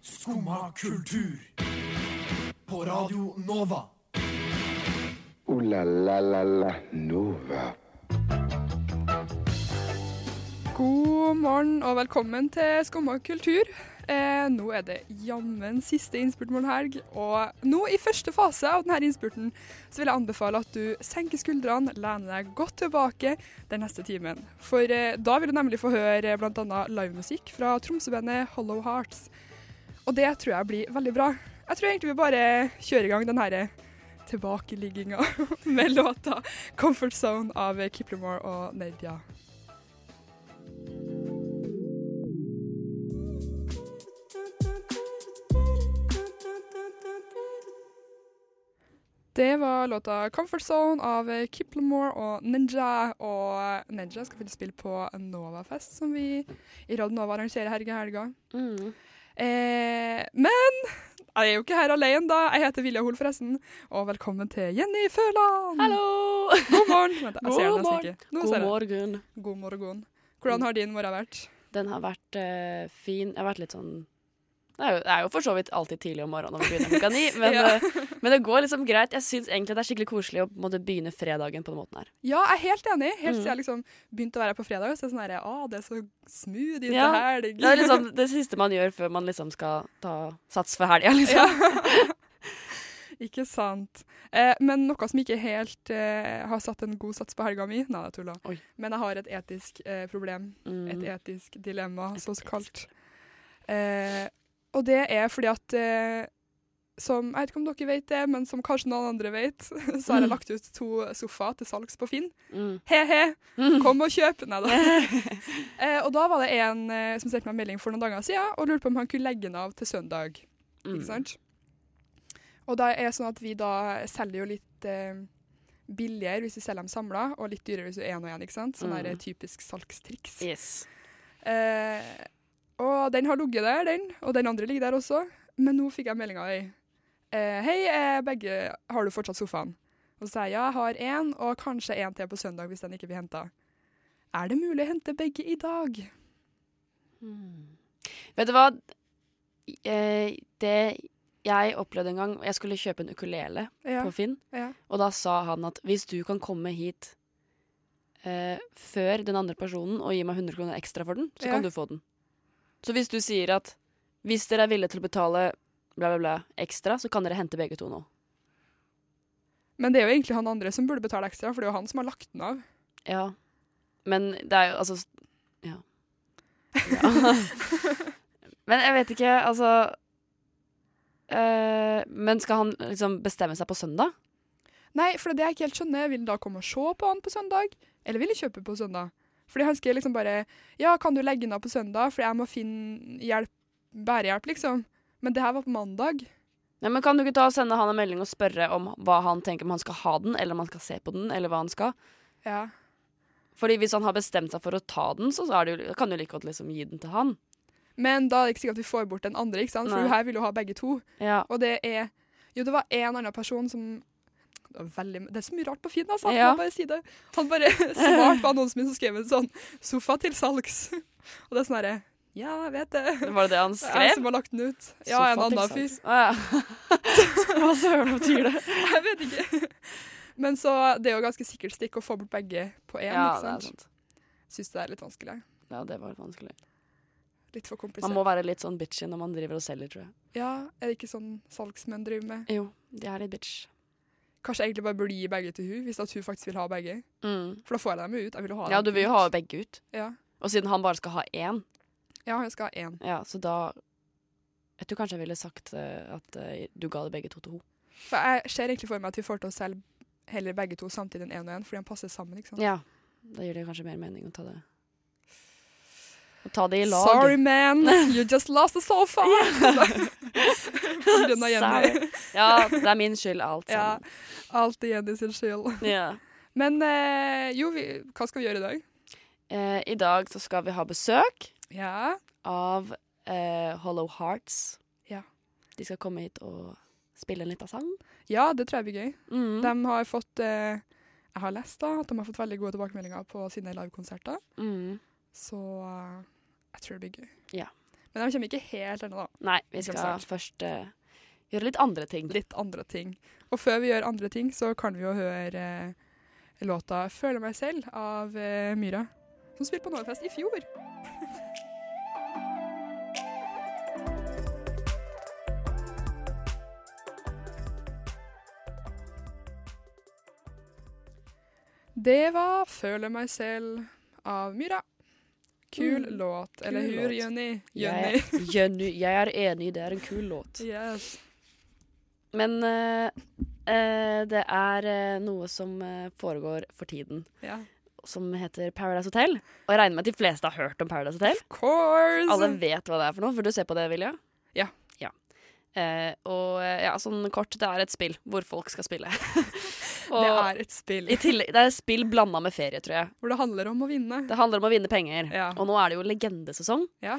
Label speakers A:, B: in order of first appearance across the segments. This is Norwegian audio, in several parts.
A: Skumma kultur. På Radio Nova.
B: O-la-la-la-la Nova.
C: God morgen og velkommen til Skumma kultur. Eh, nå er det jammen siste innspurt helg, og nå i første fase av denne innspurten så vil jeg anbefale at du senker skuldrene, lener deg godt tilbake den neste timen. For eh, da vil du nemlig få høre bl.a. livemusikk fra Tromsø-bandet Hollow Hearts. Og det tror jeg blir veldig bra. Jeg tror egentlig vi bare kjører i gang den herre tilbakeligginga med låta 'Comfort Zone' av Kiplemore og Nadia. Det var låta 'Comfort Zone' av Kiplemore og Ninja. Og Ninja skal faktisk spille på Novafest, som vi i Radio Nova arrangerer her i helga.
D: Mm.
C: Eh, men jeg er jo ikke her alene, da. Jeg heter Vilja Hoel, forresten. Og velkommen til Jenny Føland.
D: Hallo!
C: God morgen. Vent, jeg ser
D: God
C: nesten ikke. Nå
D: God morgen.
C: God morgen. Hvordan har din morgen vært?
D: Den har vært uh, fin. Jeg har vært litt sånn det er, jo, det er jo for så vidt alltid tidlig om morgenen når vi begynner klokka ni, men,
C: Ja.
D: eh, men det går liksom greit. Jeg syns egentlig det er skikkelig koselig å måtte begynne fredagen på den måten her.
C: Ja, jeg er helt enig. Helt
D: Mm.
C: siden jeg liksom begynte å være her på fredag, så er det sånn her, å, det er så smooth inn
D: Ja.
C: til helg.
D: Det er liksom det siste man gjør før man liksom skal ta sats for helga, liksom.
C: Ja. ikke sant. Eh, men noe som ikke helt eh, har satt en god sats på helga mi Nei, jeg
D: tulla.
C: Men jeg har et etisk eh, problem.
D: Mm.
C: Et etisk dilemma,
D: Et
C: så
D: etisk.
C: kalt. Eh, og det er fordi at eh, som, Jeg vet ikke om dere vet det, men som kanskje noen andre vet, så har jeg
D: Mm.
C: lagt ut to sofaer til salgs på Finn.
D: Mm.
C: He-he,
D: Mm.
C: kom og kjøp! Nei da. Eh, og da var det en eh, som sendte meg en melding for noen dager siden og lurte på om han kunne legge den av til søndag.
D: Mm.
C: Ikke sant? Og da er det sånn at vi da selger jo litt eh, billigere hvis vi selger dem samla, og litt dyrere hvis du er én og én. ikke sant? Sånn
D: Mm.
C: typisk salgstriks.
D: Yes.
C: Eh, og den har ligget der, den, og den andre ligger der også. Men nå fikk jeg melding av ei. Eh, Hei, eh, begge, har du fortsatt sofaen? Og så sier jeg ja, jeg har én, og kanskje én til på søndag hvis den ikke blir henta. Er det mulig å hente begge i dag?
D: Vet du hva? Eh, det jeg opplevde en gang Jeg skulle kjøpe en ukulele
C: Ja.
D: på Finn.
C: ja.
D: Og da sa han at hvis du kan komme hit eh, før den andre personen og gi meg 100 kroner ekstra for den, så
C: Ja.
D: kan du få den. Så hvis du sier at hvis dere er villige til å betale bla, bla, bla ekstra, så kan dere hente begge to nå.
C: Men det er jo egentlig han andre som burde betale ekstra, for det er jo han som har lagt den av.
D: Ja. Men det er jo altså Ja. ja. Men jeg vet ikke, altså øh, Men skal han liksom bestemme seg på søndag?
C: Nei, for det er det jeg ikke helt skjønner. Vil han da komme og se på han på søndag, eller vil han kjøpe på søndag? Fordi han skrev liksom bare Ja, kan du legge den av på søndag, for jeg må finne hjelp, bærehjelp, liksom. Men det her var på mandag.
D: Ja, men Kan du ikke ta og sende han en melding og spørre om hva han tenker om han skal ha den, eller om han skal se på den, eller hva han skal?
C: Ja.
D: Fordi hvis han har bestemt seg for å ta den, så det jo, kan du like godt liksom gi den til han.
C: Men da er det ikke sikkert at vi får bort den andre, ikke sant? for
D: Nei.
C: hun her vil jo ha begge to.
D: Ja.
C: Og det er Jo, det var en annen person som veldig, det er så mye rart på Finn, altså.
D: Ja.
C: Bare si det. Han bare svarte på annonsen min, så skrev en sånn 'Sofa til salgs'. Og det er sånn herre Ja, jeg vet det.
D: Var det det han
C: Jeg
D: skrev?
C: som har lagt den ut. Ja, en
D: Sofa en
C: annen fyr.
D: Ah, ja. Hva søren betyr det?
C: Jeg vet ikke. Men så det er jo ganske sikkert stikk å få bort begge på én,
D: Ja,
C: ikke
D: det er
C: sant?
D: sant.
C: Syns det er litt vanskelig.
D: Ja, det var litt vanskelig.
C: Litt for komplisert.
D: Man må være litt sånn bitchy når man driver og selger, tror jeg.
C: Ja, er det ikke sånn salgsmenn driver med?
D: Jo, de er litt bitch.
C: Kanskje jeg egentlig bare burde gi begge til hun, hvis hun faktisk vil ha begge.
D: Mm.
C: For da får jeg dem jo ut. Jeg vil ha
D: Ja, du vil jo ha begge ut.
C: Ja.
D: Og siden han bare skal ha én,
C: ja, han skal ha én.
D: ja, så da Jeg tror kanskje jeg ville sagt uh, at uh, du ga det begge to til henne.
C: For jeg ser egentlig for meg at vi får til å selge heller begge to samtidig enn én og én, fordi de passer sammen. ikke sant?
D: Ja. Da gir det kanskje mer mening å ta det Å ta det i lag.
C: Sorry, man. You just lost a sofa. Av Jenny.
D: Ja, det er min skyld, alt
C: Ja, alt er Jenny sin skyld.
D: Ja.
C: Men eh, jo, vi, hva skal vi gjøre i dag?
D: Eh, I dag så skal vi ha besøk
C: Ja.
D: av eh, Hollow Hearts.
C: Ja.
D: De skal komme hit og spille en liten sang.
C: ja, det tror jeg blir gøy.
D: Mm.
C: De har fått eh, Jeg har lest da, at de har fått veldig gode tilbakemeldinger på sine livekonserter.
D: Mm.
C: Så eh, jeg tror det blir gøy.
D: Ja.
C: Men de kommer ikke helt ennå, da.
D: Nei, vi skal først uh, gjøre litt andre ting.
C: Litt andre ting. Og før vi gjør andre ting, så kan vi jo høre uh, låta 'Føler meg selv' av uh, Myra, som spilte på Nordfest i fjor. Det var 'Føler meg selv' av Myra. Kul
D: Mm,
C: låt. Eller
D: kul
C: hur,
D: Jenny?
C: Jenny.
D: Jeg, Jenny, jeg er enig, det er en kul låt.
C: Yes.
D: Men uh, uh, det er uh, noe som foregår for tiden,
C: Ja.
D: som heter Paradise Hotel. Og jeg regner med at de fleste har hørt om Paradise Hotel.
C: Of course!
D: Alle vet hva det er for noe, for du ser på det, Vilja?
C: Ja.
D: ja. Og ja, sånn kort, det er et spill hvor folk skal spille.
C: det er et spill
D: tillegg, det er et spill blanda med ferie, tror jeg.
C: hvor det handler om å vinne.
D: Det handler om å vinne penger.
C: Ja.
D: Og nå er det jo legendesesong.
C: Ja.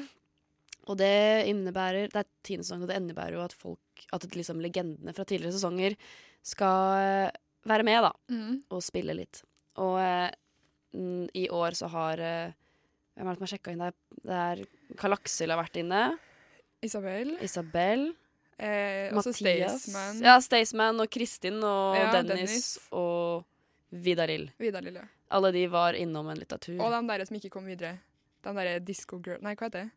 D: Og det innebærer Det er tiende sesong, og det innebærer jo at folk At liksom legendene fra tidligere sesonger skal eh, være med, da,
C: Mm.
D: og spille litt. Og mm, i år så har eh, Hvem er det som har sjekka inn der? Det er Karl Aksel har vært inne.
C: Isabel.
D: Isabel.
C: Eh,
D: Mathias.
C: Staysman.
D: Ja, Staysman og Kristin og
C: Ja,
D: Dennis,
C: Dennis.
D: og Vidar-Lill.
C: Vidar Lille.
D: Alle de var innom en liten tur.
C: Og de der som ikke kom videre. De der Disco Girl... Nei, hva heter det?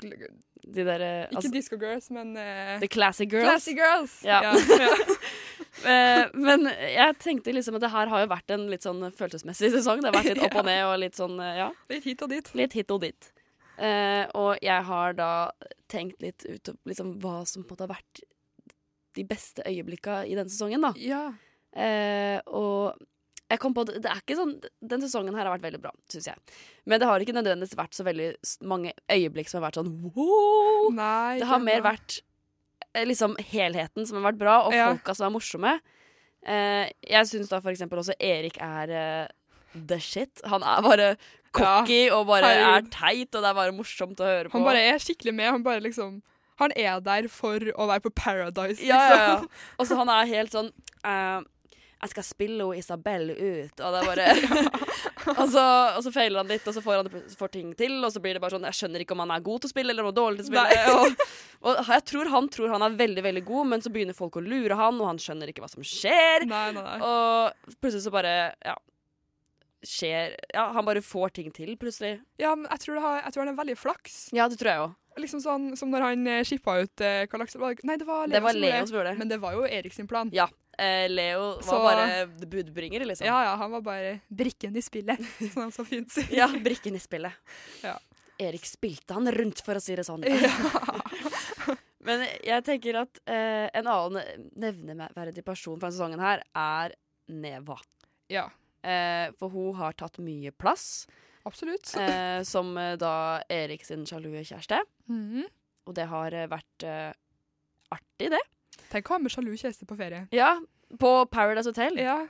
D: De der, eh,
C: Ikke
D: altså,
C: Disco Girls, men uh,
D: The Classy Girls.
C: Classy Girls!
D: Ja.
C: ja. ja.
D: Eh, men jeg tenkte liksom at det her har jo vært en litt sånn følelsesmessig sesong. Det har vært litt opp og ned og litt sånn, ja,
C: Litt hit og dit.
D: litt hit og dit. Uh, og jeg har da tenkt litt ut liksom, hva som på en måte har vært de beste øyeblikka i denne sesongen, da.
C: Ja.
D: Eh, og jeg kom på det, det er ikke sånn Den sesongen her har vært veldig bra, syns jeg. Men det har ikke nødvendigvis vært så veldig mange øyeblikk som har vært sånn wow!
C: Nei.
D: Det har mer vært eh, liksom helheten som har vært bra, og
C: Ja.
D: folka som er morsomme. Eh, jeg syns da for eksempel også Erik er eh, the shit. Han er bare cocky og bare er teit, og det er bare morsomt å høre på.
C: Han bare er skikkelig med. Han bare liksom Han er der for å være på Paradise, liksom.
D: ja, ja, ja. Og så han er helt sånn uh, Jeg skal spille hun Isabel ut, og det er bare og, så, og så feiler han litt, og så får han får ting til, og så blir det bare sånn Jeg skjønner ikke om han er god til å spille, eller om han er dårlig til å spille. Og, og jeg tror han tror han er veldig, veldig god, men så begynner folk å lure han, og han skjønner ikke hva som skjer.
C: Nei, nei, nei.
D: Og plutselig så bare Ja. Skjer Ja, han bare får ting til, plutselig.
C: Ja, men jeg tror, det har, jeg tror han er veldig flaks.
D: Ja, det tror jeg òg.
C: Liksom sånn som når han eh, shippa ut eh, Karl Aksel Nei, det var Leo,
D: Det var Leo som gjorde det.
C: Men det var jo Erik sin plan.
D: Ja. Eh, Leo var
C: Så-
D: bare budbringer, liksom.
C: Ja, ja, han var bare brikken i spillet, som han så fint sier.
D: Ja, brikken i spillet.
C: Ja.
D: Erik spilte han rundt, for å si det sånn.
C: Ja.
D: Men jeg tenker at eh, en annen nevneverdig person fra denne sesongen her er Neva.
C: ja,
D: Eh, for hun har tatt mye plass,
C: absolutt.
D: eh, som eh, da Erik sin sjalue kjæreste.
C: Mhm.
D: Og det har eh, vært eh, artig, det.
C: Tenk å ha med sjalu kjæreste på ferie.
D: Ja, på Paradise Hotel,
C: Ja,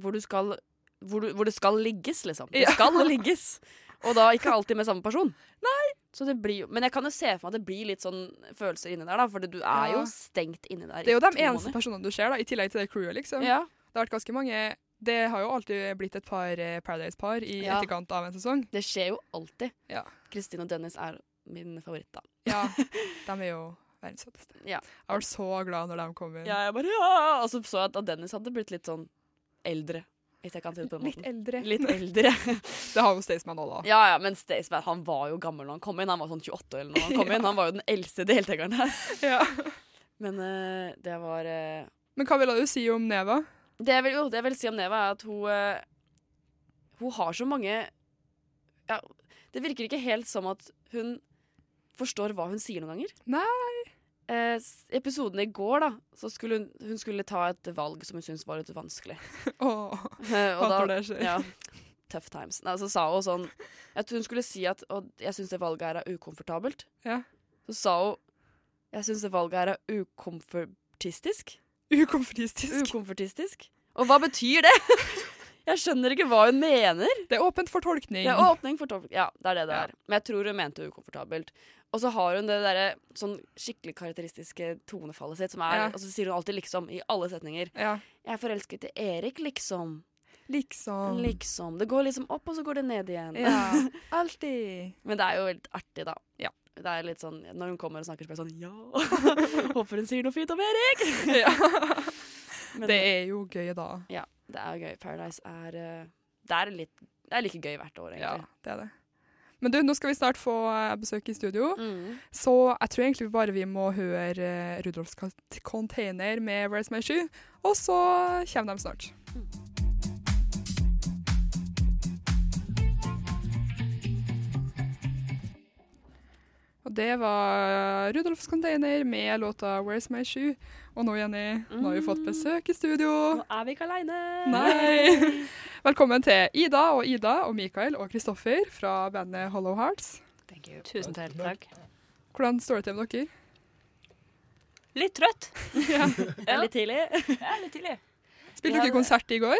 D: hvor, du skal, hvor, du, hvor det skal ligges, liksom. Det
C: Ja.
D: skal ligges. Og da ikke alltid med samme person. Nei. Så det blir men jeg kan jo se for meg at det blir litt sånn følelser inni der, da. For du er
C: Ja.
D: jo stengt inni der
C: Det er jo de eneste
D: måneder.
C: personene du ser, da, i tillegg til det crewet, liksom.
D: Ja.
C: Det har vært ganske mange Det har jo alltid blitt et par eh, Paradise-par i
D: Ja.
C: etterkant av en sesong.
D: Det skjer jo alltid.
C: Ja.
D: Kristin og Dennis er min favoritt, da.
C: Ja, de er jo verdens søteste.
D: Ja.
C: Jeg var så glad når de kom inn.
D: Ja, jeg bare ja! Og så så jeg at Dennis hadde blitt litt sånn eldre, hvis jeg kan si det på den
C: Litt eldre.
D: Litt eldre.
C: Det har jo Staysman òg, da.
D: ja, ja, men Staysman han var jo gammel når han kom inn. Han var sånn 28 eller når han kom inn. Han var jo den eldste deltakeren her.
C: Ja.
D: Men uh, det var uh...
C: Men hva ville du si om Neva?
D: Det jeg vil, jo, det jeg vil si om Neva, er at hun eh, Hun har så mange Ja, det virker ikke helt som at hun forstår hva hun sier noen ganger.
C: Nei.
D: Eh, episoden i går, da, så skulle hun, hun skulle ta et valg som hun syntes var litt vanskelig.
C: Åh,
D: Eh, og da,
C: det skjer.
D: ja, tough times. Nei, så sa hun sånn At hun skulle si at Og jeg syns det valget her er ukomfortabelt.
C: Ja.
D: Så sa hun Jeg syns det valget her er ukomfortistisk.
C: Ukomfortistisk.
D: Ukomfortistisk. Og hva betyr det? Jeg skjønner ikke hva hun mener.
C: Det er åpent for tolkning.
D: Det er åpning for tolkning. Ja, det er det det
C: Ja.
D: er. Men jeg tror hun mente ukomfortabelt. Og så har hun det derre sånn skikkelig karakteristiske tonefallet sitt, som er
C: Ja.
D: Og så sier hun alltid 'liksom' i alle setninger.
C: Ja.
D: 'Jeg er forelsket i Erik, liksom'.
C: Liksom.
D: Liksom. Det går liksom opp, og så går det ned igjen.
C: Ja. Alltid.
D: Men det er jo veldig artig, da.
C: Ja.
D: Det er litt sånn Når hun kommer og snakker, så blir jeg sånn Ja! Håper hun sier noe fint om Erik!
C: Ja.
D: Men
C: Det er jo gøy, da.
D: ja, det er gøy. Paradise er eh, Det er, litt, det er like gøy hvert år, egentlig.
C: Ja, det er det. Men du, nå skal vi snart få eh, besøk i studio,
D: Mm.
C: så jeg tror egentlig bare vi må høre eh, Rudolfs Container med Where's My Shoe, og så kommer de snart. Og det var Rudolfs Container med låta Where's My Shoe. Og nå, Jenny, nå har vi fått besøk i studio.
D: Nå er vi ikke aleine!
C: Nei! Velkommen til Ida og Ida og Mikael og Kristoffer fra bandet Hollow Hearts.
E: Tusen takk. takk.
C: Hvordan står det til med dere?
E: Litt trøtt.
C: Ja.
D: Ja. Litt tidlig.
E: Ja, litt tidlig.
C: Spilte dere konsert i går?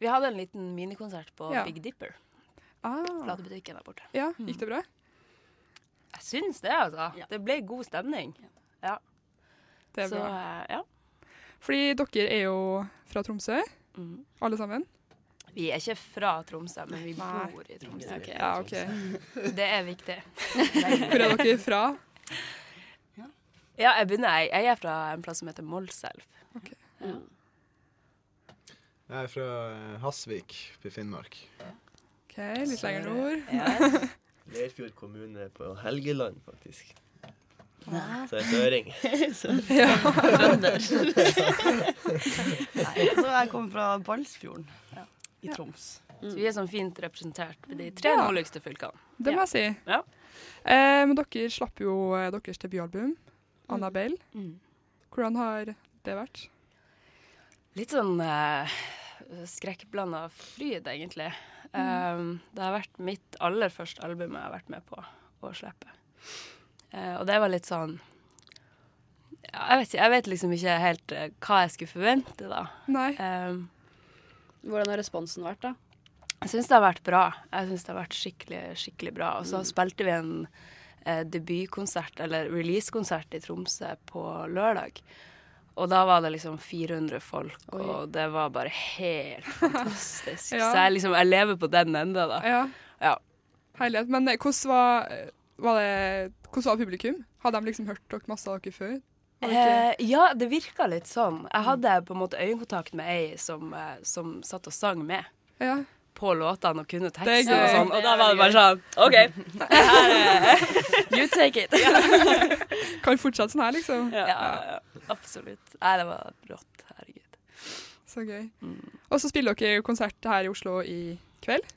E: Vi hadde en liten minikonsert på
C: Ja.
E: Big Dipper.
C: Ah,
E: Platebutikken der borte.
C: ja, gikk det bra?
E: Jeg syns det, altså.
D: Ja.
E: Det ble god stemning.
C: Det er
E: Så
C: bra.
E: eh, ja.
C: Fordi dere er jo fra Tromsø,
E: mm.
C: alle sammen.
E: Vi er ikke fra Tromsø, men vi
C: Nei.
E: bor i Tromsø.
D: Okay,
C: Ja, OK.
E: Det er viktig.
C: Hvor er dere fra?
E: Ja, jeg begynner. Jeg, er fra en plass som heter Målselv.
D: Mm.
F: Jeg er fra eh, Hasvik i Finnmark.
C: OK, litt lenger nord.
G: Ja. Leirfjord kommune på Helgeland, faktisk. Så jeg er søring.
C: Ja.
H: Nei, så jeg kommer fra Balsfjorden i
C: Ja.
H: Troms.
E: Så vi er sånn fint representert med de tre
C: Ja.
E: nordligste fylkene.
C: Det må jeg si.
E: Ja.
C: Eh, men dere slapp jo eh, deres debutalbum, Annabelle.
E: Mm.
C: Hvordan har det vært?
E: Litt sånn eh, skrekkblanda fryd, egentlig. Um, det har vært mitt aller første album jeg har vært med på å slippe. Uh, og det var litt sånn ja, jeg, vet jeg vet liksom ikke helt uh, hva jeg skulle forvente, da.
C: Nei.
E: Um,
D: Hvordan har responsen vært, da?
E: jeg syns det har vært bra. Jeg synes det har vært skikkelig, skikkelig bra. Og
C: Mm.
E: så spilte vi en eh, debutkonsert, eller releasekonsert, i Tromsø på lørdag. Og da var det liksom 400 folk,
D: Oi.
E: og det var bare helt fantastisk.
C: Ja.
E: Så jeg liksom, jeg lever på den enda, da.
C: Ja.
E: Ja.
C: Herlighet. Men eh, hvordan var, var det, hvordan var publikum? Hadde de liksom hørt dere masse av dere før?
E: Eh, ja, det virka litt sånn. Jeg hadde på en måte øyekontakt med ei som, eh, som satt og sang med
C: ja.
E: på låtene og kunne teksten og sånn. Og da var det bare sånn OK.
D: You take it!
C: Kan fortsette sånn her, liksom.
E: Ja, ja, ja, absolutt. Nei, det var rått. Herregud.
C: Så gøy.
E: Mm.
C: Og så spiller dere konsert her i Oslo i kveld.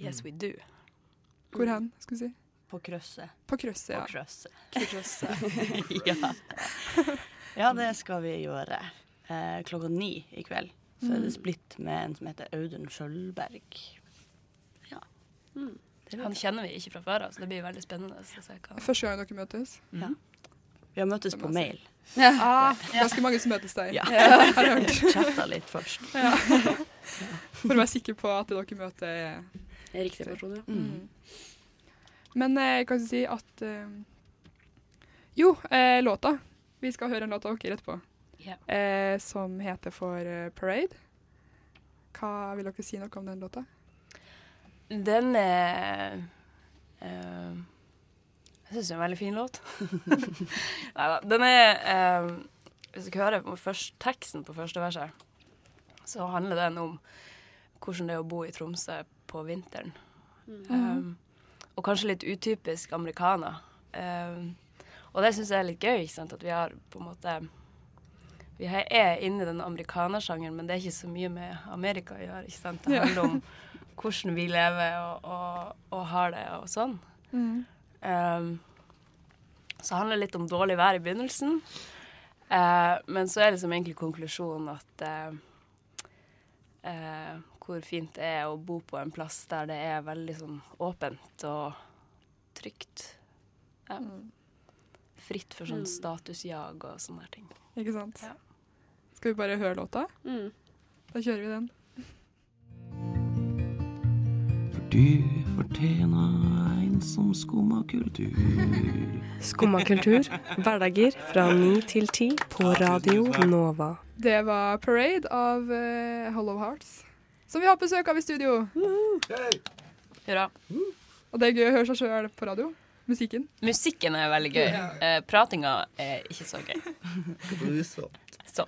E: Yes, we do.
C: Hvor hen, skal vi si?
H: På krøsset.
C: På krysset,
H: På
C: ja.
H: krøsset. ja. ja, det skal vi gjøre. Eh, klokka ni i kveld så er det splitt med en som heter Audun Skjølberg. Ja.
E: Mm. Han kjenner vi ikke fra før av, så det blir veldig spennende
C: Første gang dere møtes. Ja.
H: Vi har møttes på mail.
C: Ah, ganske mange som møtes der.
H: Ja.
C: Har jeg hørt.
H: Chatta litt først.
C: Ja. For å være sikker på at dere møter er
D: Riktig person, ja.
H: Mm.
C: Men eh, jeg kan si at eh, Jo, eh, låta. Vi skal høre en låt av dere etterpå.
E: Yeah.
C: Eh, som heter for Parade. Hva vil dere si noe om den låta?
E: Den er eh, Jeg syns det er en veldig fin låt. Neida, Den er eh, Hvis dere hører på først, teksten på første verset, så handler den om hvordan det er å bo i Tromsø på vinteren. Um, og kanskje litt utypisk amerikaner. Um, og det syns jeg er litt gøy, ikke sant? at vi har på en måte Vi er inne i den amerikanersjangeren, men det er ikke så mye med Amerika å gjøre. ikke sant? Det handler om hvordan vi lever og, og, og har det og sånn. Um, så handler det litt om dårlig vær i begynnelsen. Uh, men så er liksom egentlig konklusjonen at uh, uh, hvor fint det er å bo på en plass der det er veldig sånn åpent og trygt. Ja. Fritt for sånn statusjag og sånne ting.
C: Ikke sant?
E: Ja.
C: Skal vi bare høre låta?
D: Mm.
C: Da kjører vi den.
I: Du fortjener en som skumma kultur.
J: Skumma kultur, hverdager fra ni til ti på Radio Nova.
C: Det var Parade av eh, Hollow Hearts. Som vi har besøk av i studio.
E: Hurra.
C: Og det er gøy å høre seg sjøl på radio. musikken?
E: Musikken er veldig gøy. Eh, pratinga er ikke så gøy. Så.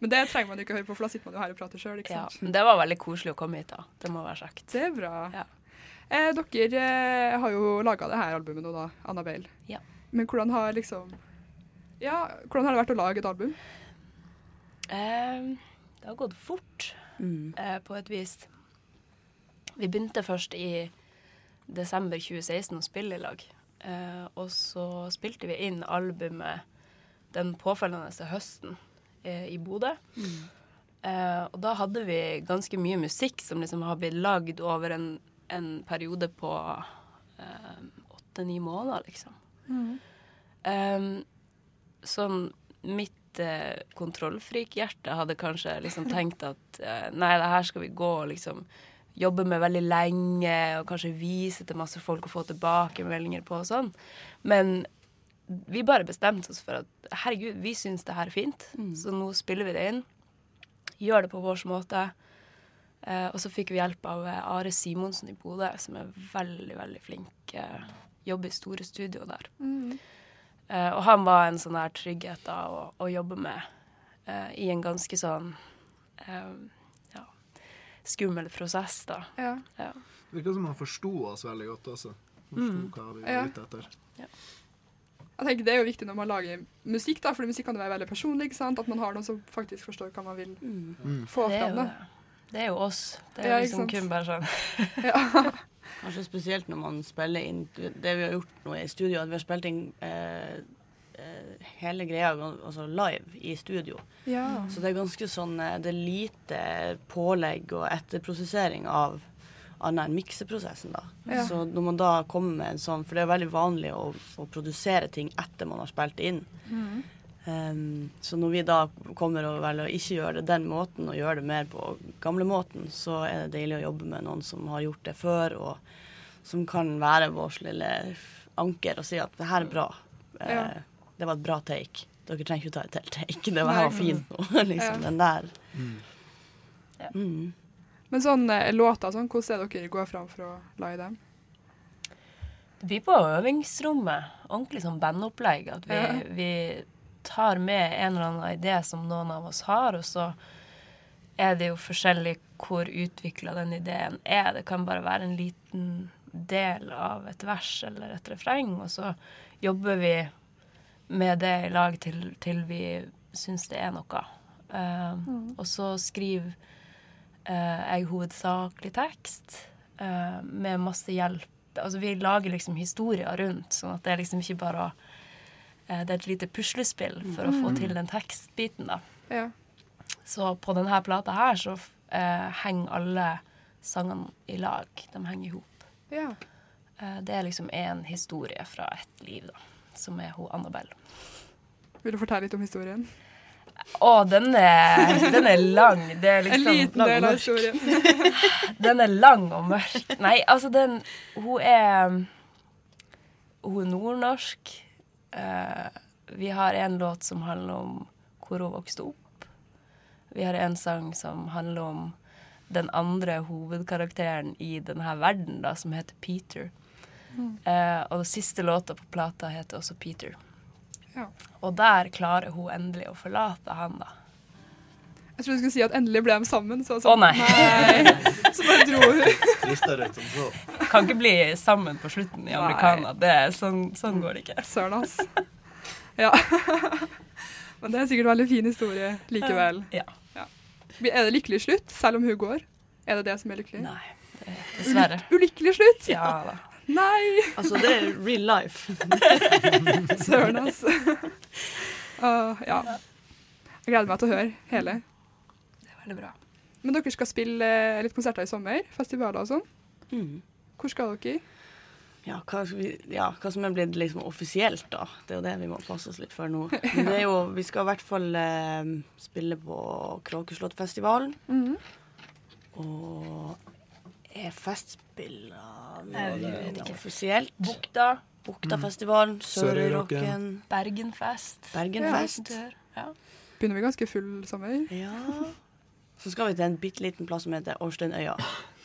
C: Men det trenger man jo ikke høre på, for da sitter man jo her og prater sjøl.
E: Ja, men det var veldig koselig å komme hit, da. Det må være sagt.
C: Det er bra. Eh, dere eh, har jo laga det her albumet nå, da, Annabelle.
E: Ja.
C: Men hvordan har liksom Ja, hvordan har det vært å lage et album?
E: Eh, det har gått fort, eh, på et vis. Vi begynte først i desember 2016 å spille i lag. Eh, og så spilte vi inn albumet den påfølgende høsten i Bodø. Eh, og da hadde vi ganske mye musikk som liksom har blitt lagd over en, en periode på åtte-ni måneder, liksom. Um, sånn mitt uh, kontrollfrikhjerte hadde kanskje liksom tenkt at eh, nei, det her skal vi gå og liksom jobbe med veldig lenge, og kanskje vise til masse folk og få tilbakemeldinger på og sånn. Men vi bare bestemte oss for at herregud, vi syns det her er fint, så nå spiller vi det inn. Gjør det på vår måte. Eh, og så fikk vi hjelp av eh, Are Simonsen i Bodø, som er veldig, veldig flink. Eh, jobber i store studio der. Eh, og han var en sånn her trygghet da å, å jobbe med eh, i en ganske sånn eh, ja, skummel prosess, da.
C: Ja.
E: Ja.
F: Det virker som han forsto oss veldig godt også. Forsto
E: Mm.
F: hva vi
C: Ja.
F: var ute etter.
C: Jeg tenker Det er jo viktig når man lager musikk, da, for musikk kan jo være veldig personlig. ikke sant? At man har noen som faktisk forstår hva man vil
F: Mm.
C: få
E: Det er
C: fram. Det.
E: Det er jo oss. Det er
C: Ja,
E: liksom kun bare sånn.
H: Kanskje spesielt når man spiller inn Det vi har gjort nå i studio, at vi har spilt inn eh, eh, hele greia altså live i studio.
C: Ja.
H: Så det er ganske sånn eh, Det er lite pålegg og etterprosessering av annet enn mikseprosessen, da.
C: Ja.
H: Så når man da kommer med en sånn For det er veldig vanlig å, å produsere ting etter man har spilt inn.
C: Mm.
H: Um, så når vi da kommer og velger å ikke gjøre det den måten, og gjøre det mer på gamlemåten, så er det deilig å jobbe med noen som har gjort det før, og som kan være vårt lille anker og si at det her er bra. Eh,
C: Ja.
H: Det var et bra take. Dere trenger ikke ta et helt take. Det var, var fint nå. liksom
C: Ja.
H: den der.
F: Mm.
H: Mm.
C: Men sånn eh, låter sånn, hvordan er dere går fram for å lage dem?
E: Det blir på øvingsrommet. Ordentlig sånn bandopplegg. At vi,
C: Ja.
E: vi tar med en eller annen idé som noen av oss har, og så er det jo forskjellig hvor utvikla den ideen er. Det kan bare være en liten del av et vers eller et refreng, og så jobber vi med det i lag til, til vi syns det er noe. Eh, Og så skriver jeg hovedsakelig tekst eh, med masse hjelp. Altså vi lager liksom historier rundt, sånn at det er liksom ikke bare eh, Det er et lite puslespill for å få
C: Mm.
E: til den tekstbiten, da.
C: Ja.
E: Så på denne plata her så eh, henger alle sangene i lag. De henger i hop.
C: ja.
E: Eh, det er liksom én historie fra ett liv, da. Som er hun Annabelle.
C: Vil du fortelle litt om historien?
E: Å, den er, den er lang. Det er liksom
C: en liten del av historien.
E: Den er lang og mørk. Nei, altså den Hun er Hun er nordnorsk. Uh, vi har en låt som handler om hvor hun vokste opp. Vi har en sang som handler om den andre hovedkarakteren i denne verden, da, som heter Peter.
C: Mm.
E: Uh, og den siste låta på plata heter også Peter.
C: Ja.
E: Og der klarer hun endelig å forlate han, da.
C: Jeg trodde du skulle si at endelig ble de sammen. Så,
E: Å, nei.
C: Så bare dro hun.
G: Så.
E: Kan ikke bli sammen på slutten i americana. Det er, sånn, sånn går det ikke.
C: Søren, ass. Ja. Men det er sikkert en veldig fin historie likevel.
E: Ja.
C: Er det lykkelig slutt, selv om hun går? Er det det som er lykkelig?
E: Nei, dessverre.
C: Ulykkelig slutt?
E: Ja da.
C: Nei!
H: Altså, det er real life.
C: Søren, altså. Uh, ja. Jeg gleder meg til å høre hele.
E: Det er veldig bra.
C: Men dere skal spille eh, litt konserter i sommer? Festivaler og sånn?
H: Mm.
C: Hvor skal dere?
H: Ja hva, skal vi, ja, hva som er blitt liksom offisielt, da. Det er jo det vi må passe oss litt for nå. Men det er jo, vi skal i hvert fall eh, spille på Kråkeslottfestivalen.
C: Mm.
H: Og er Festspillene
E: Jeg vet ikke.
H: offisielt?
E: Bukta.
H: Buktafestivalen,
F: Mm.
H: Sørøyrocken,
E: Bergenfest.
H: Bergenfest.
E: Ja.
C: Begynner vi ganske full sommer?
H: Ja. Så skal vi til en bitte liten plass som heter Årsteinøya.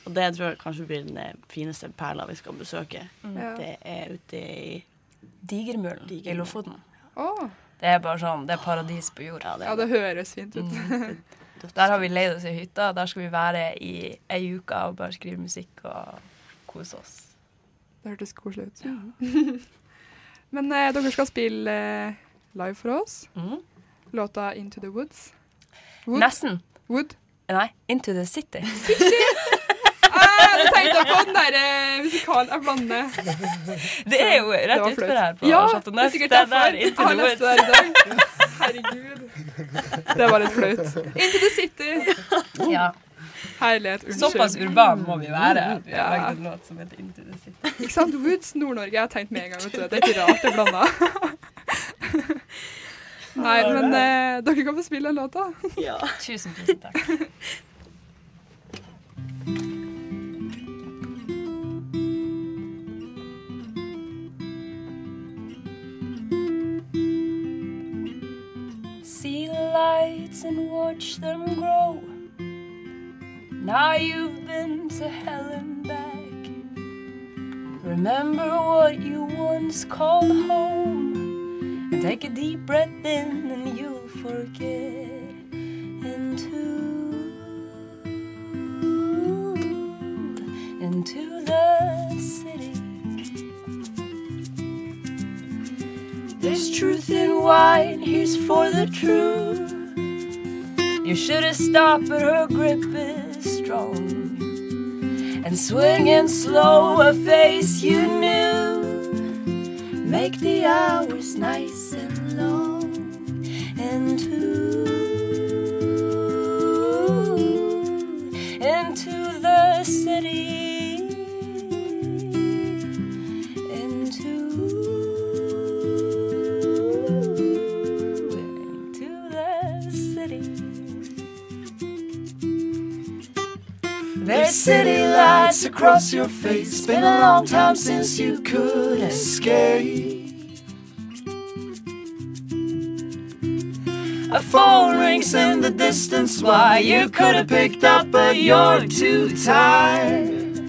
H: Og det tror jeg kanskje blir den eh, fineste perla vi skal besøke.
E: Mm.
H: Det er ute i
E: Digermølen i Lofoten.
C: Å,
E: Det er bare sånn, det er paradis på jord.
C: ja, det høres fint ut.
E: Mm. Der har vi leid oss ei hytte. Der skal vi være i ei uke og bare skrive musikk og kose oss.
C: Det hørtes koselig ut. Men eh, dere skal spille eh, live for oss.
E: Mm.
C: Låta 'Into the Woods'. Wood?
E: Nesten.
C: Wood?
E: Nei, Into the City.
C: Ah, jeg tenkte på den der eh, musikalen jeg blander.
E: Det er jo rett utfor her på
C: ja,
E: Chateau Neuf. Det er der Into the Woods.
C: Herregud. Det var litt flaut. Into the City.
E: Ja.
C: Herlighet. Unnskyld.
E: Såpass urban må vi være. Vi har
C: Ja.
E: lagd en låt som heter Into the City.
C: Ikke sant? Woods, Nord-Norge. Jeg har tenkt med en gang. Vet du. Det er ikke rart det er blanda. Nei, men eh, dere kan få spille den låta.
E: Tusen, tusen takk. lights and watch them grow. Now you've been to hell and back. Remember what you once called home. And take a deep breath in and you'll forget. Into, into the city. There's truth in wine, here's for the truth. You should have stopped, but her grip is strong. And swinging slow, a face you knew. Make the hours nice and long. And into city
A: lights across your face. Been a long time since you could escape. A phone rings in the distance. Why you could have picked up, but you're too tired.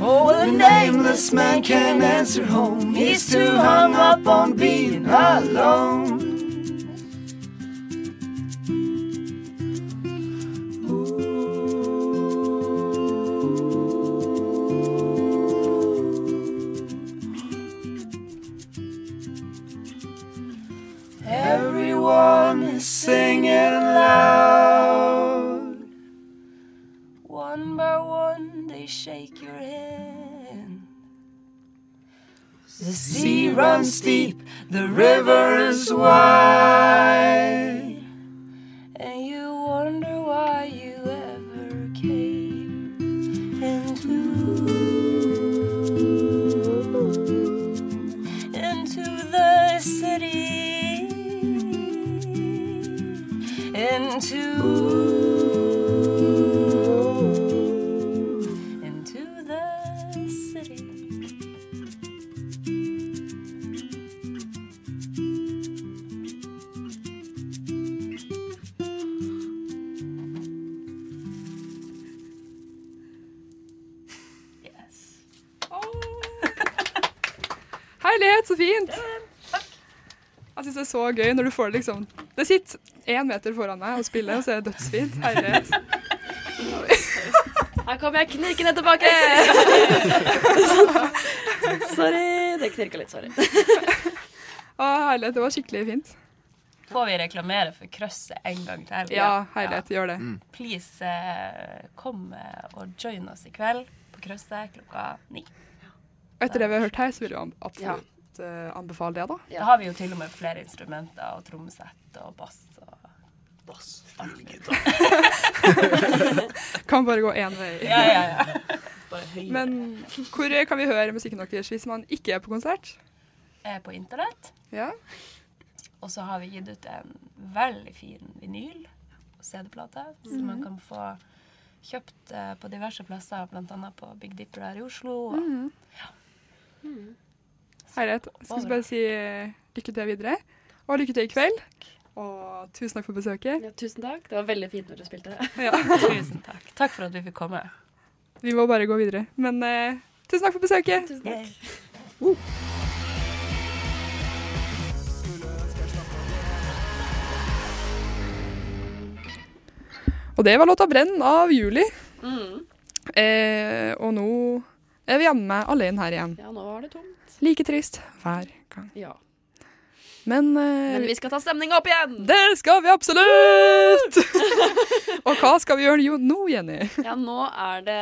A: Oh, a nameless man can't answer home. He's too hung up on being alone. Everyone is singing loud.
E: One by one, they shake your hand.
A: The sea runs deep, the river is wide.
C: Så gøy når du får det liksom Det sitter én meter foran deg og spiller, og så er det dødsfint. Herlighet.
D: Her kommer jeg knirkende tilbake! sorry. Det knirka litt, sorry.
C: Å, herlighet. Det var skikkelig fint.
E: Får vi reklamere for krøsset en gang til?
C: Ja, herlighet. Gjør det.
E: Please, eh, kom eh, og join oss i kveld på krøsset klokka ni.
C: Etter det vi har hørt her, så vil jeg absolutt eh, anbefale det, da.
E: Ja, Da har vi jo til og med flere instrumenter og trommesett og bass. Og
F: Bass.
C: Kan bare gå én vei.
E: ja, ja, ja.
C: Men hvor kan vi høre musikken deres hvis man ikke er på konsert?
E: Er på internett.
C: Ja.
E: Og så har vi gitt ut en veldig fin vinyl og CD-plate som man kan få kjøpt eh, på diverse plasser, bl.a. på Big Dipper her i Oslo. Og
C: Herlighet. skal vi bare si eh, lykke til videre, og lykke til i kveld. Og tusen takk for besøket.
D: Ja, tusen takk. Det var veldig fint når du spilte.
C: Ja.
E: tusen takk. Takk for at vi fikk komme.
C: Vi må bare gå videre. Men uh, tusen takk for besøket.
D: Tusen takk. Yeah. Uh.
C: Og det var låta 'Brenn' av Juli.
D: Mm.
C: Eh, og nå er vi jammen alene her igjen.
D: Ja, nå var det tomt.
C: Like trist hver gang.
D: Ja.
C: Men, eh,
D: Men vi skal ta stemninga opp igjen!
C: Det skal vi absolutt! og hva skal vi gjøre jo nå, Jenny?
D: ja, nå er det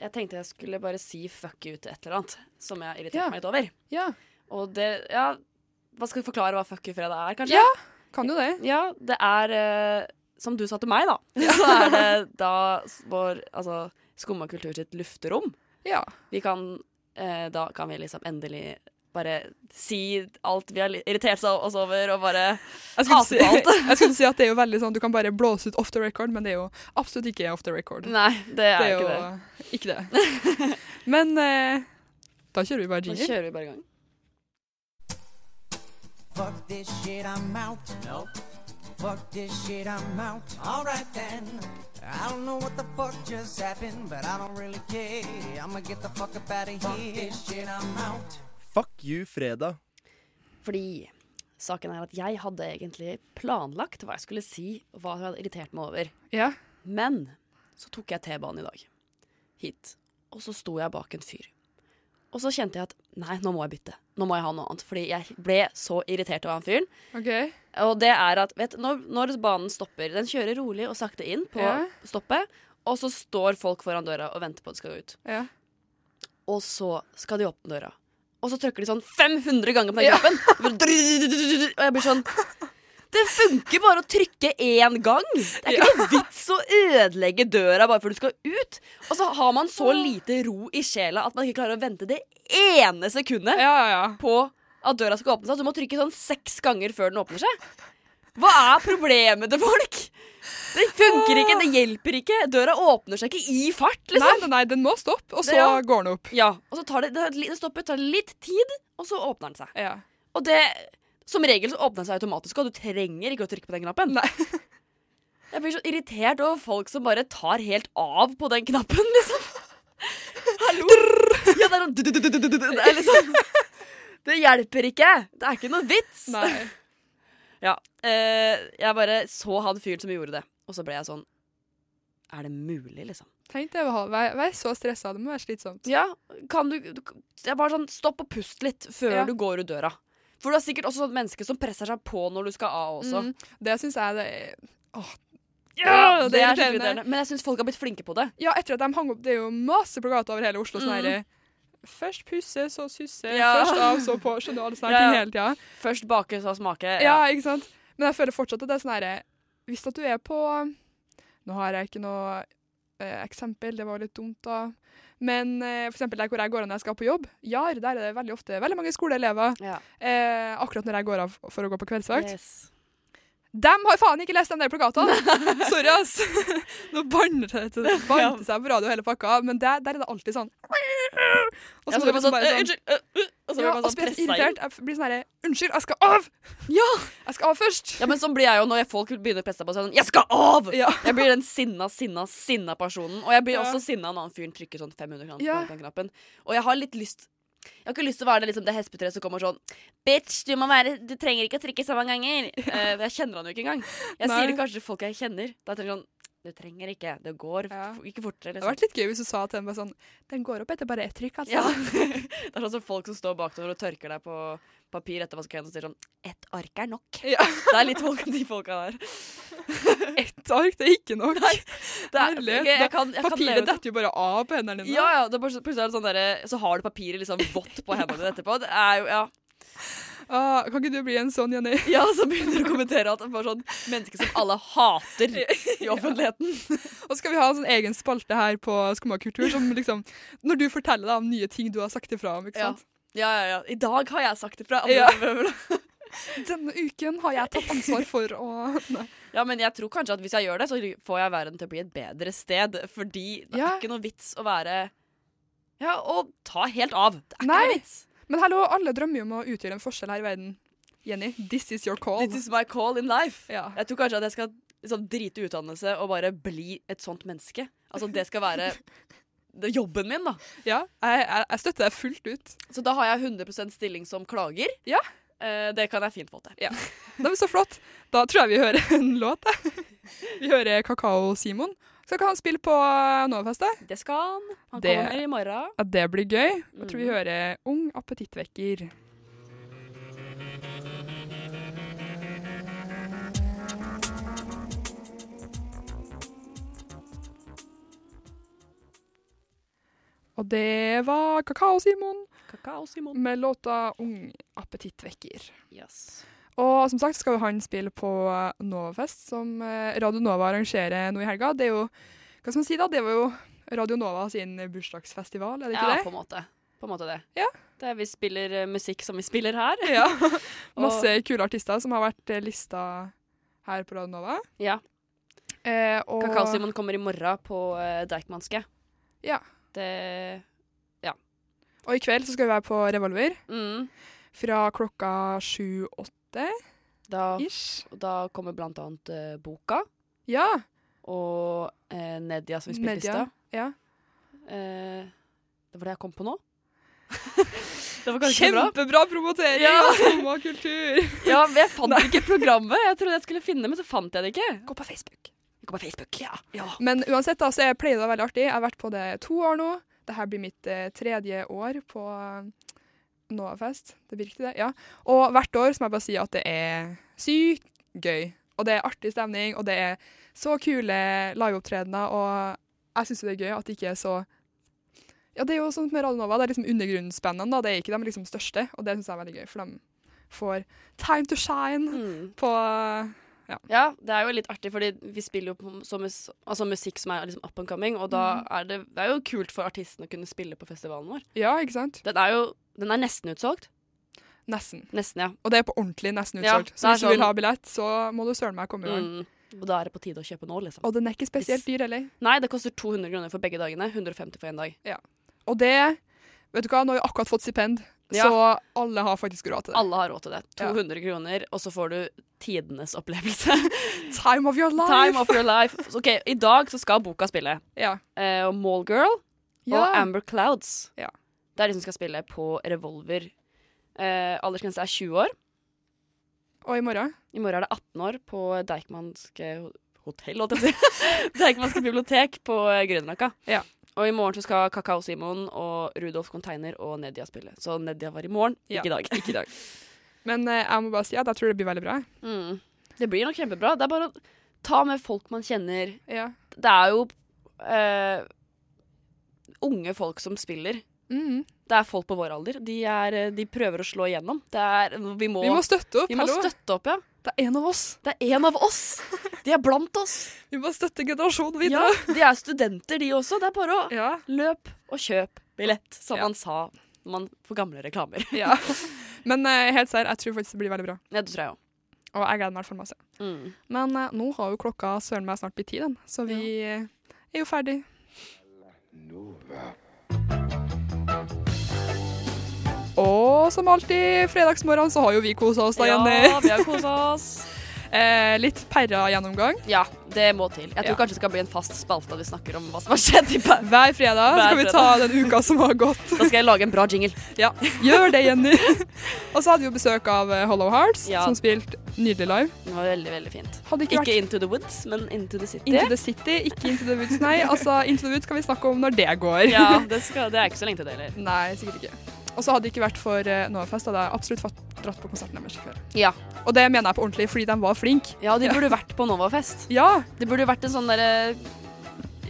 D: Jeg tenkte jeg skulle bare si fuck you til et eller annet som jeg har irritert
C: Ja.
D: meg litt over.
C: Ja,
D: Og det Ja, hva skal vi forklare hva fuck you-fredag er, kanskje?
C: Ja. kan du det?
D: ja det er eh, Som du sa til meg, da, så er det da vår Altså Skumma kultur sitt lufterom.
C: Ja.
D: Vi kan Eh, da kan vi liksom endelig bare si alt vi har irritert oss over, og bare hate
C: si,
D: alt.
C: jeg skulle si at det er jo veldig sånn du kan bare blåse ut off the record, men det er jo absolutt ikke off the record.
D: Nei, det er,
C: det er jo ikke
D: det.
C: Ikke det. men eh, da kjører vi bare jingle.
D: Da kjører vi bare i gang.
A: Fuck this shit, I'm out. Nope. Fuck this shit, I'm out. All right then. I don't know what the fuck just happened, but I don't really care. I'ma get the fuck up out of here. Fuck this shit, I'm out.
K: Fuck you, fredag.
D: Fordi saken er at jeg hadde egentlig planlagt hva jeg skulle si, og hva jeg hadde irritert meg over.
C: Ja.
D: Men så tok jeg T-banen i dag, hit, og så sto jeg bak en fyr. Og så kjente jeg at Nei, nå må jeg bytte. Nå må jeg ha noe annet. Fordi jeg ble så irritert av han fyren.
C: Okay.
D: Og det er at vet, når, når, banen stopper Den kjører rolig og sakte inn på
C: ja.
D: stoppet, og så står folk foran døra og venter på at det skal gå ut.
C: Ja.
D: Og så skal de åpne døra, og så trykker de sånn 500 ganger på den knappen.
C: Ja.
D: Og jeg blir sånn det funker bare å trykke én gang. Det er ikke noe vits å ødelegge døra bare før du skal ut. Og så har man så lite ro i sjela at man ikke klarer å vente det ene sekundet
C: ja, ja.
D: på at døra skal åpne seg. Så du må trykke sånn seks ganger før den åpner seg. Hva er problemet til folk? Det funker ikke, det hjelper ikke. Døra åpner seg ikke i fart. liksom.
C: Nei, nei, den må stoppe, og så
D: det, ja.
C: går den opp.
D: Ja, og så tar det, det, stopper, tar litt tid, og så åpner den seg.
C: Ja.
D: Og det som regel så åpner den seg automatisk, og du trenger ikke å trykke på den knappen.
C: Nei.
D: Jeg blir så irritert over folk som bare tar helt av på den knappen, liksom. Hallo? Ja, det er sånn. Det er liksom Det hjelper ikke. Det er ikke noe vits.
C: Nei.
D: Ja. Eh, jeg bare så han fyren som gjorde det, og så ble jeg sånn Er det mulig, liksom?
C: Tenk det, å være, så stressa. Det må være slitsomt.
D: Ja, kan du, du bare sånn Stopp og pust litt før
C: Ja.
D: du går ut døra. For du har sikkert også sånn menneske som presser seg på når du skal av også.
C: Mm, det syns jeg det er Åh.
D: Ja,
C: det
D: det
C: er
D: er skikkelig
C: irriterende.
D: Men jeg syns folk har blitt flinke på det.
C: Ja, etter at de hang opp Det er jo masse plakater over hele Oslo. Sånn
D: Mm.
C: herre Først pusse, så susse.
D: Ja.
C: Først av, så på. Skjønner du alle sånne
D: Ja,
C: ting
D: ja.
C: hele tida?
D: Først bake, så smake.
C: Ja, ikke sant? Men jeg føler fortsatt at det er sånn herre Hvis at du er på Nå har jeg ikke noe eh, eksempel, det var litt dumt, da. Men eh, for eksempel der hvor jeg går av når jeg skal på jobb, Jar, der er det veldig ofte veldig mange skoleelever.
D: Ja.
C: Eh, akkurat når jeg går av for å gå på kveldsvakt.
D: Yes.
C: De har faen ikke lest de der plakatene! Sorry, ass. Nå banner det til banter seg på radio hele pakka, men der, der er det alltid sånn Og
D: så blir man
C: liksom
D: sånn, «Øh, Unnskyld! øh, øh», Og så blir man sånn pressa
C: irritert. Jeg blir sånn herre Unnskyld, jeg skal av!
D: Ja.
C: Jeg skal av først!
D: ja, men sånn blir jeg jo når folk begynner å presse på. Sånn, jeg skal av!
C: Ja.
D: Jeg blir den sinna, sinna, sinna personen. Og jeg blir
C: Ja.
D: også sinna når han fyren trykker sånn 500 kroner
C: Ja.
D: på den knappen. Og jeg har litt lyst Jeg har ikke lyst til å være det, liksom, det hespetreet som kommer sånn Bitch, du være Du trenger ikke å trykke så mange ganger. Uh, jeg kjenner han jo ikke engang. Jeg
C: Nei.
D: sier det kanskje til folk jeg kjenner. Da tenker jeg sånn Du trenger ikke. Det går
C: Ja.
D: ikke fortere.
C: Det hadde
D: Liksom.
C: vært litt gøy hvis du sa til dem bare sånn Den går opp etter bare ett trykk, altså.
D: Ja. det er sånn som folk som står bakover og tørker deg på papir etter vaskehendene og sier sånn Ett ark er nok.
C: Ja.
D: Det er litt folk, de folka der.
C: Ett ark, det er ikke nok.
D: Det er,
C: Herlighet,
D: Okay, jeg kan, jeg
C: Papiret detter jo bare av på hendene dine.
D: Ja, ja. Det bare, så- plutselig er det sånn derre- så har du papiret liksom vått på hendene dine etterpå. Det er jo, ja.
C: Ah, kan ikke du bli en sånn, Jenny?
D: ja, så begynner du å kommentere at det er sånn menneske som alle hater i offentligheten.
C: Og så skal vi ha en sånn egen spalte her på Skumma kultur, som liksom Når du forteller da om nye ting du har sagt ifra om, ikke
D: Ja.
C: sant?
D: Ja, ja, ja. I dag har jeg sagt ifra.
C: Ja.
D: Ja.
C: Denne uken har jeg tatt ansvar for å Nei.
D: ja, men jeg tror kanskje at hvis jeg gjør det, så får jeg verden til å bli et bedre sted. Fordi det
C: Ja.
D: er ikke noe vits å være Ja, å ta helt av. Det er ikke
C: Nei.
D: noe vits.
C: Men hallo, alle drømmer jo om å utgjøre en forskjell her i verden. Jenny, this is your call.
D: This is my call in life.
C: Ja.
D: Jeg tror kanskje at jeg skal liksom, drite utdannelse og bare bli et sånt menneske. Altså Det skal være det jobben min, da.
C: Ja, jeg, jeg, jeg støtter deg fullt ut.
D: Så da har jeg 100% stilling som klager.
C: Ja.
D: Eh, det kan jeg fint få til.
C: Ja. Det er så flott. Da tror jeg vi hører en låt. jeg. Vi hører Kakao-Simon. Skal ikke han spille på Novafest? da?
D: Det skal han. Han
C: Det-
D: kommer i morgen.
C: Ja, det blir gøy. Jeg tror vi
D: Mm.
C: hører Ung appetittvekker. Og det var Kakao-Simon
D: Kakao-Simon.
C: med låta Ung appetittvekker.
D: Yes.
C: Og som sagt skal jo han spille på Novafest, som eh, Radio Nova arrangerer nå i helga. Det er jo Hva skal man si, da? Det var jo Radio Nova sin bursdagsfestival, er det ikke
D: Ja,
C: det?
D: på en måte. På en måte det.
C: Ja.
D: det er, vi spiller eh, musikk som vi spiller her.
C: Ja.
D: Og-
C: Masse kule artister som har vært eh, lista her på Radio Nova.
D: Ja.
C: Eh, og
D: Kakao-Simon kommer i morgen på uh, Deichmanske.
C: Ja.
D: Det Ja.
C: Og i kveld så skal vi være på Revolver
D: mm,
C: fra klokka sju-åtte.
D: Da,
C: Ish.
D: da kommer blant annet eh, Boka
C: Ja.
D: og eh, Nedia, som vi spilte i
C: Media.
D: stad.
C: Ja.
D: Eh, det var det jeg kom på nå. det var kanskje bra.
C: Kjempebra promotering
D: Ja.
C: av skumma kultur!
D: Ja, men jeg fant ikke programmet. Jeg trodde jeg skulle finne men så fant jeg det ikke.
C: Gå på Facebook.
D: Gå på Facebook. Ja. ja.
C: Men uansett, da, så jeg pleier det å være veldig artig. Jeg har vært på det to år nå. Dette blir mitt eh, tredje år på eh, Novafest. Det riktig, det? Ja. Og hvert år så må jeg bare si at det er sykt gøy. Og det er artig stemning, og det er så kule liveopptredener, og jeg syns det er gøy at det ikke er så Ja, det er jo sånn med Radio Nova, det er liksom undergrunnsbandene, da. Det er ikke de liksom største, og det syns jeg er veldig gøy, for de får time to shine
D: Mm.
C: på
D: Ja, det er jo litt artig, fordi vi spiller jo på så mus altså musikk som er liksom up and coming, og da
C: Mm.
D: er det, det er jo kult for artisten å kunne spille på festivalen vår.
C: Ja, ikke sant?
D: Den er jo den er nesten utsolgt.
C: Nesten.
D: Nesten, ja.
C: Og det er på ordentlig nesten
D: Ja,
C: utsolgt.
D: Ja,
C: så hvis du vil
D: sånn-
C: ha billett, så må du søren meg komme i gang.
D: Mm. Og da er det på tide å kjøpe nå, liksom.
C: Og den er ikke spesielt dyr heller.
D: Nei, det koster 200 kroner for begge dagene. 150 for én dag. Ja.
C: Og det Vet du hva, nå har vi akkurat fått stipend,
D: Ja.
C: så alle har faktisk råd til det.
D: Alle har råd til det.
C: Ja.
D: 200 kroner, og så får du tidenes opplevelse.
C: Time of your life!
D: Time of your life. Så, OK, i dag så skal boka spille.
C: Ja.
D: Eh, og Mallgirl
C: Ja.
D: og Amber Clouds.
C: Ja.
D: Det er de som skal spille på Revolver. Eh, aldersgrense er 20 år.
C: Og i morgen?
D: I morgen er det 18 år på Deichmanske hotell, holdt jeg på å si. Deichmanske bibliotek på eh, Grünerløkka.
C: Ja.
D: Og i morgen så skal Kakao-Simon og Rudolf Container og Nedia spille. Så Nedia var i morgen, ikke i dag.
C: Ikke i dag. Men eh, jeg må bare si at jeg tror det blir veldig bra.
D: Mm. Det blir nok kjempebra. Det er bare å ta med folk man kjenner.
C: Ja.
D: Det er jo eh, unge folk som spiller.
C: Mhm.
D: Det er folk på vår alder. De, er, eh, de prøver å slå igjennom. Det er, vi, må,
C: Vi må støtte opp,
D: vi må støtte opp, ja.
C: Det er en av oss.
D: Det er en av oss. De er blant oss.
C: Vi må støtte generasjonen
D: Ja,
C: videre.
D: de er studenter, de også. Det er bare å
C: Ja.
D: løp og kjøp billett, som
C: Ja.
D: man sa når man får gamle reklamer.
C: ja. Men uh, helt seriøst, jeg tror faktisk det blir veldig bra.
D: Ja, det tror jeg også.
C: Og jeg gleder meg i hvert fall masse.
D: Mm.
C: Men uh, nå har jo klokka søren meg snart blitt ti, den. Så vi eh, er jo ferdig. Og som alltid fredagsmorgen så har jo vi kosa oss da, Jenny.
D: Ja, vi har kosa oss.
C: Eh, litt perra gjennomgang.
D: Ja, det må til. Jeg tror
C: Ja.
D: kanskje det skal bli en fast spalte vi snakker om hva som har skjedd i Perm.
C: Hver fredag
D: Hver
C: skal vi ta den uka som har gått.
D: Da skal jeg lage en bra jingle.
C: Ja, Gjør det, Jenny. Og så hadde vi jo besøk av eh, Hollow Hearts,
D: Ja.
C: som spilte nydelig live.
D: Det var veldig, veldig fint.
C: Ikke,
D: Ikke Into the Woods, men Into the City.
C: Into the City, ikke Into the Woods, nei. Altså, Into the Woods skal vi snakke om når det går.
D: Ja, det, skal, det er ikke så lenge til det heller.
C: Nei, sikkert ikke. Og så hadde det ikke vært for uh, Novafest, hadde jeg absolutt fått dratt på konserten deres i kveld.
D: Ja.
C: Og det mener jeg på ordentlig, fordi de var flinke.
D: ja, de burde vært på Novafest.
C: Ja.
D: Det burde vært en sånn derre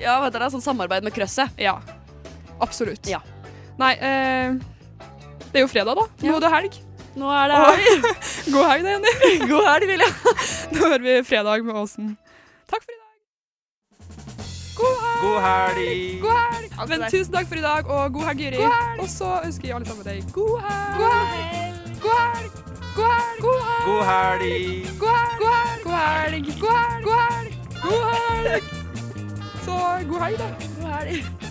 D: Ja, vet dere, sånn samarbeid med Krøsset.
C: Ja. Absolutt.
D: Ja.
C: Nei, eh, det er jo fredag, da. Nå
D: Ja.
C: er det helg.
D: Nå er det
C: helg. god helg, da, Jenny.
D: God helg, Vilja.
C: Nå hører vi fredag med Åsen. Takk for i dag. God helg.
K: God helg!
C: God helg. Men tusen takk for i dag, og god helg, Juri. Og så ønsker vi alle sammen deg. God helg. God helg. God helg. God helg.
K: God helg!
C: God helg. God helg. God helg. God helg. God helg. Så god helg, da.
D: God helg.